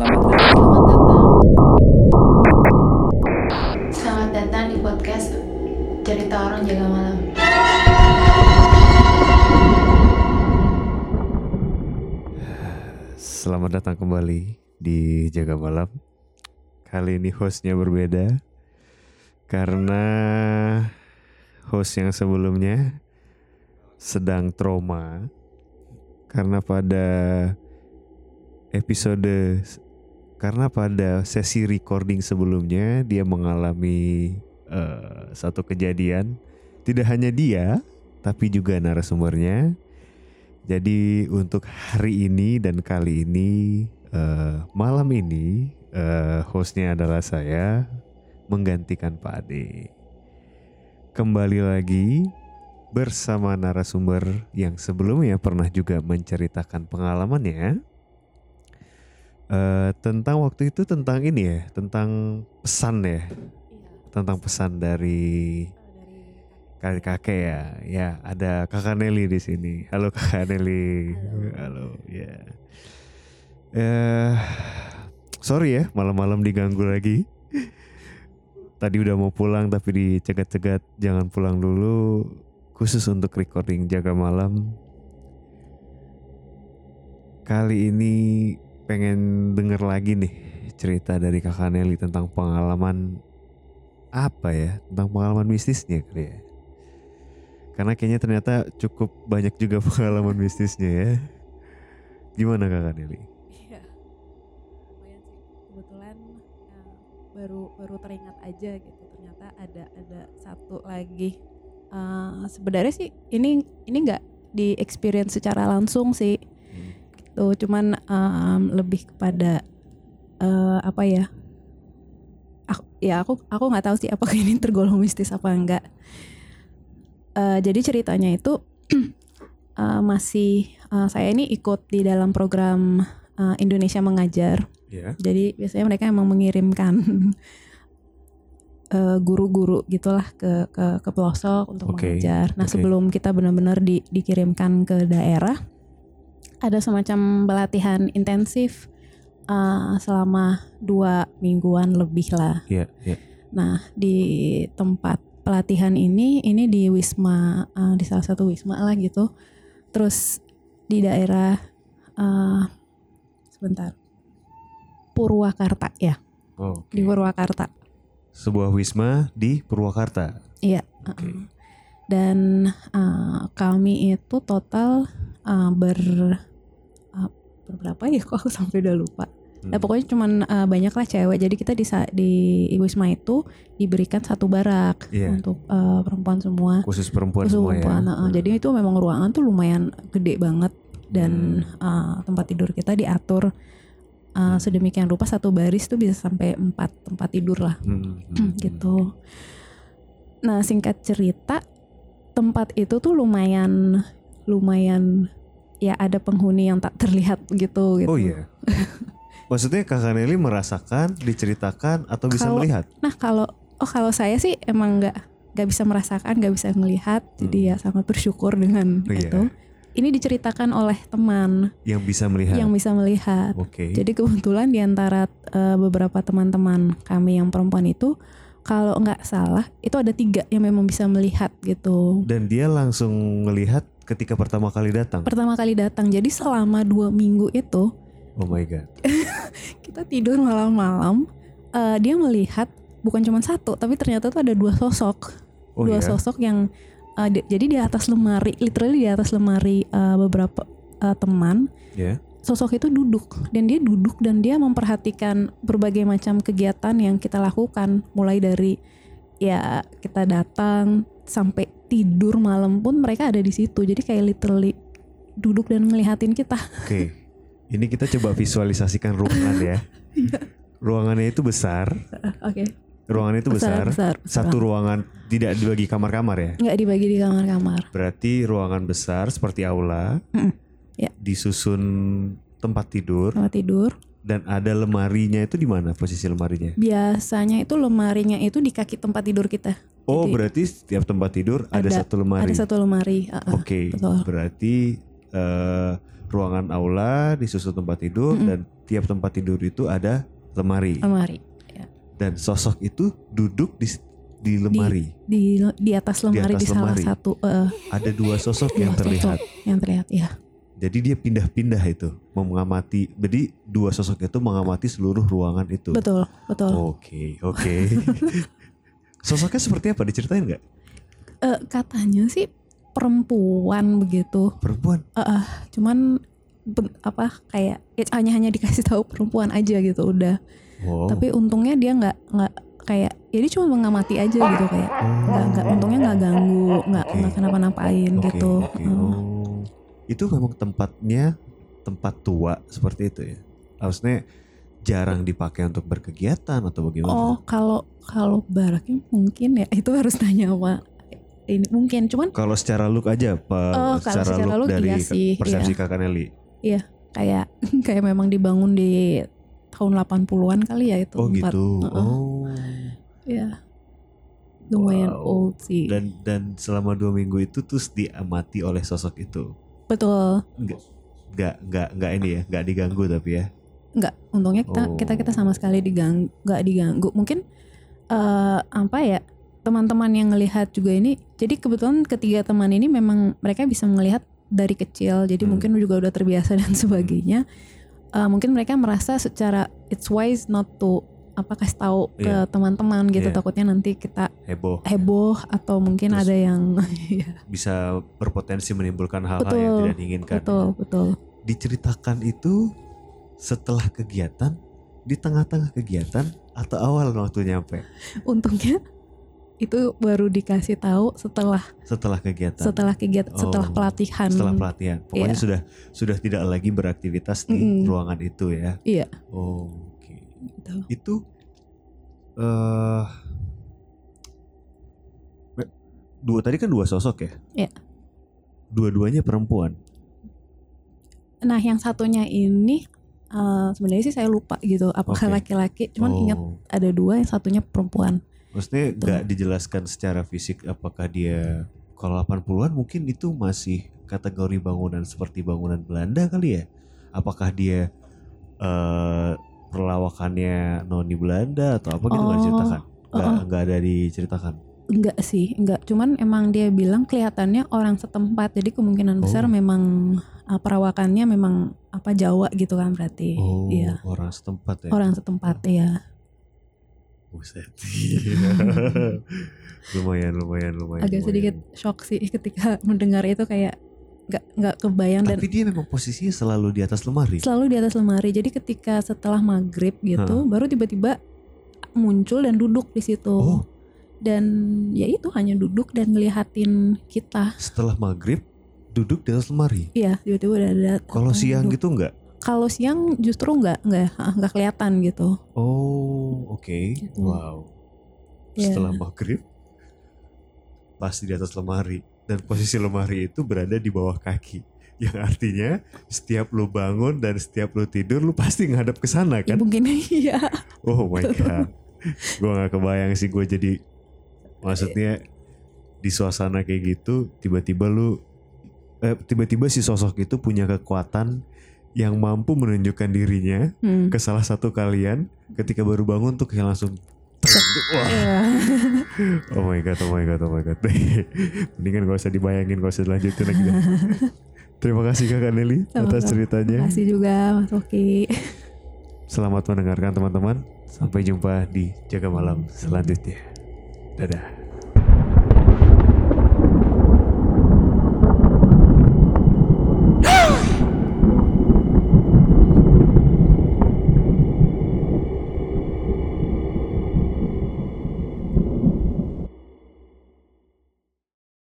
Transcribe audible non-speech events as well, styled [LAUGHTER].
Selamat datang. Selamat datang. Selamat datang di podcast Cerita Orang Jaga Malam. Selamat datang kembali di Jaga Malam. Kali ini hostnya berbeda karena host yang sebelumnya sedang trauma karena pada episode karena pada sesi recording sebelumnya dia mengalami eh, satu kejadian. Tidak hanya dia tapi juga narasumbernya. Jadi untuk hari ini dan kali ini eh, malam ini eh, hostnya adalah saya menggantikan Pak Ade. Kembali lagi bersama narasumber yang sebelumnya pernah juga menceritakan pengalamannya eh, tentang waktu itu tentang ini ya tentang pesan ya. Tentang pesan dari kakek. kakek ya. Ya ada kakak Nelly di sini. Halo kakak Nelly. Halo, ya. Eh sorry ya malam-malam diganggu lagi. Tadi udah mau pulang tapi dicegat-cegat. Jangan pulang dulu. Khusus untuk recording jaga malam. Kali ini pengen denger lagi nih cerita dari kakak Nelly tentang pengalaman apa ya tentang pengalaman mistisnya kali ya karena kayaknya ternyata cukup banyak juga [LAUGHS] pengalaman mistisnya ya. Gimana kakak Nelly? Iya. Kebetulan eh, baru baru teringat aja gitu. Ternyata ada ada satu lagi. Eh, sebenarnya sih ini ini nggak di experience secara langsung sih. Gitu. Cuman em, lebih kepada eh, apa ya? Aku, ya aku aku nggak tahu sih apakah ini tergolong mistis apa enggak. Eh, jadi ceritanya itu [CLEARS THROAT] eh, masih eh, saya ini ikut di dalam program eh, Indonesia Mengajar. Ya. Jadi biasanya mereka emang mengirimkan [LAUGHS] guru-guru gitulah ke ke ke pelosok untuk Oke, mengajar. Nah oke. sebelum kita benar-benar di- dikirimkan ke daerah, ada semacam pelatihan intensif eh, selama dua mingguan lebih lah. Iya, iya. Nah di tempat pelatihan ini, ini di wisma, eh, di salah satu wisma lah gitu. Terus di daerah, eh, sebentar, Purwakarta ya, Oh, oke. di Purwakarta. Sebuah wisma di Purwakarta. Iya. Uh-uh. Dan uh, kami itu total uh, ber berberapa ya? [LAUGHS] Kok aku sampai udah lupa. Hmm. Nah, pokoknya cuman uh, banyak lah cewek. Jadi kita di di wisma itu diberikan satu barak Iya. untuk uh, perempuan semua. Khusus perempuan Khusus semua perempuan, ya. uh-uh. Jadi itu memang ruangan tuh lumayan gede banget dan Hmm. uh, tempat tidur kita diatur uh, sedemikian rupa satu baris tuh bisa sampai empat tempat tidur lah Hmm, hmm, [CLEARS THROAT] hmm. gitu. Nah singkat cerita tempat itu tuh lumayan lumayan ya ada penghuni yang tak terlihat gitu gitu. Oh iya. [LAUGHS] Maksudnya kakak Nelly merasakan, diceritakan atau bisa Kalau- melihat? Nah kalau oh kalau saya sih emang nggak nggak bisa merasakan nggak bisa melihat jadi ya sangat bersyukur dengan Hmm. Oh, iya. itu. Ini diceritakan oleh teman Yang bisa melihat. yang bisa melihat. Oke. Jadi kebetulan di antara eh, beberapa teman-teman kami yang perempuan itu kalau nggak salah itu ada tiga yang memang bisa melihat gitu. Dan dia langsung melihat ketika pertama kali datang. Pertama kali datang, jadi selama dua minggu itu Oh my god. [LAUGHS] kita tidur malam-malam, eh, dia melihat bukan cuma satu, tapi ternyata tuh ada dua sosok, Oh dua iya. sosok yang eh, di- jadi di atas lemari, literally di atas lemari eh, beberapa eh, teman Ya. sosok itu duduk dan dia duduk dan dia memperhatikan berbagai macam kegiatan yang kita lakukan mulai dari ya kita datang sampai tidur malam pun mereka ada di situ jadi kayak literally duduk dan ngelihatin kita Oke. Ini kita coba visualisasikan ruangan ya. [LAUGHS] Ruangannya itu besar. oke Ruangan itu besar. besar, besar. Satu ruangan tidak dibagi kamar-kamar ya. nggak dibagi di kamar-kamar Berarti ruangan besar seperti aula. Mm-mm. Ya. Disusun tempat tidur tempat tidur dan ada lemarinya itu di mana posisi lemarinya? biasanya itu lemarinya itu di kaki tempat tidur kita Oh, Jadi, berarti setiap tempat tidur ada, ada- satu lemari. ada satu lemari uh-uh, Oke, betul. berarti eh, ruangan aula disusun tempat tidur Mm-mm. dan tiap tempat tidur itu ada lemari lemari dan sosok itu duduk di di lemari. di di atas lemari di, atas salah lemari. satu eh, Ada dua sosok yang sosok terlihat. yang terlihat ya Jadi dia pindah-pindah itu mengamati. Jadi dua sosok itu mengamati seluruh ruangan itu. betul betul Oke, oke. [LAUGHS] Sosoknya seperti apa? Diceritain nggak? Eh, katanya sih perempuan begitu Perempuan. cuman ben- apa kayak ya, hanya hanya dikasih tahu perempuan aja gitu udah Wow. tapi untungnya dia nggak nggak kayak ya dia cuma mengamati aja gitu kayak nggak nggak untungnya nggak ganggu nggak Oke. nggak kenapa-napain Oke, gitu oke. Mm. Oh. Itu memang tempatnya tempat tua seperti itu ya. Harusnya jarang dipakai untuk berkegiatan atau bagaimana? oh kalau kalau baraknya mungkin ya itu harus tanya sama ini mungkin cuman Kalau secara look aja, Pak. Oh, kalau secara look iya sih, persepsi Kakak Nelly. kayak [LAUGHS] kayak memang dibangun di tahun 80-an kali ya itu Oh tempat. gitu. Heeh. Oh. ya lumayan Wow. old sih Dan dan selama dua minggu itu terus diamati oleh sosok itu. betul Enggak, enggak, enggak, enggak ini ya, enggak diganggu tapi ya. Nggak untungnya kita Oh. kita kita sama sekali diganggu nggak diganggu mungkin eh apa ya teman-teman yang ngelihat juga ini jadi kebetulan ketiga teman ini memang mereka bisa melihat dari kecil jadi Hmm. mungkin juga udah terbiasa [LAUGHS] dan sebagainya Eh, mungkin mereka merasa secara it's wise not to apa kasih tahu ke Iya. teman-teman gitu Iya. takutnya nanti kita Heboh. heboh atau mungkin Terus ada yang [LAUGHS] Bisa berpotensi menimbulkan hal-hal yang tidak diinginkan. betul betul Diceritakan itu setelah kegiatan, di tengah-tengah kegiatan atau awal waktu nyampe untungnya itu baru dikasih tahu setelah setelah kegiatan. setelah kegiatan setelah Oh, pelatihan setelah pelatihan. Pokoknya Iya. sudah sudah tidak lagi beraktivitas di Mm-mm. ruangan itu ya. Iya. Oh, oke. Gitu. Itu eh dua tadi kan dua sosok ya? Iya. Dua-duanya perempuan. Nah, yang satunya ini eh, sebenarnya sih saya lupa gitu apakah laki-laki, cuman oh. ingat ada dua, yang satunya perempuan. Maksudnya Betul. nggak dijelaskan secara fisik apakah dia kalau 80-an mungkin itu masih kategori bangunan seperti bangunan Belanda kali ya? Apakah dia eh perlawakannya noni Belanda atau apa gitu nggak Oh, diceritakan? Nggak oh. nggak ada diceritakan. Enggak sih, enggak. Cuman emang dia bilang kelihatannya orang setempat, jadi kemungkinan besar Oh. memang eh, perawakannya memang apa Jawa gitu kan berarti. Oh, Iya, orang setempat ya. orang setempat ya. Buset. [LAUGHS] lumayan, lumayan, lumayan. Agak lumayan. sedikit shock sih ketika [LAUGHS] mendengar itu kayak nggak nggak kebayang dan Tapi dia memang posisinya selalu di atas lemari. selalu di atas lemari. Jadi ketika setelah maghrib gitu, baru tiba-tiba muncul dan duduk di situ. Oh, Dan ya itu hanya duduk dan ngelihatin kita. setelah maghrib duduk di atas lemari. Iya, tiba-tiba udah ada. Kalau siang duduk. gitu nggak? Kalau siang justru nggak nggak ah, nggak kelihatan gitu. Oh, oke. Gitu. Wow. Iya. Setelah maghrib pasti di atas lemari dan posisi lemari itu berada di bawah kaki. Yang artinya setiap lu bangun dan setiap lu tidur lu pasti ngadep ke sana Ya, kan? mungkin [LAUGHS] iya. Oh my god. Gua nggak kebayang sih gue jadi maksudnya di suasana kayak gitu tiba-tiba lu eh, tiba-tiba si sosok itu punya kekuatan yang mampu menunjukkan dirinya Hmm. ke salah satu kalian ketika baru bangun tuh kayak langsung wah. Iya. [LAUGHS] oh my god oh my god oh my god. [LAUGHS] Mendingan gak usah dibayangin gak usah dilanjutin lagi [LAUGHS] terima kasih kakak Nelly atas ceritanya. Makasih juga Mas Oki. selamat mendengarkan teman-teman. Sampai jumpa di jaga malam selanjutnya. Dadah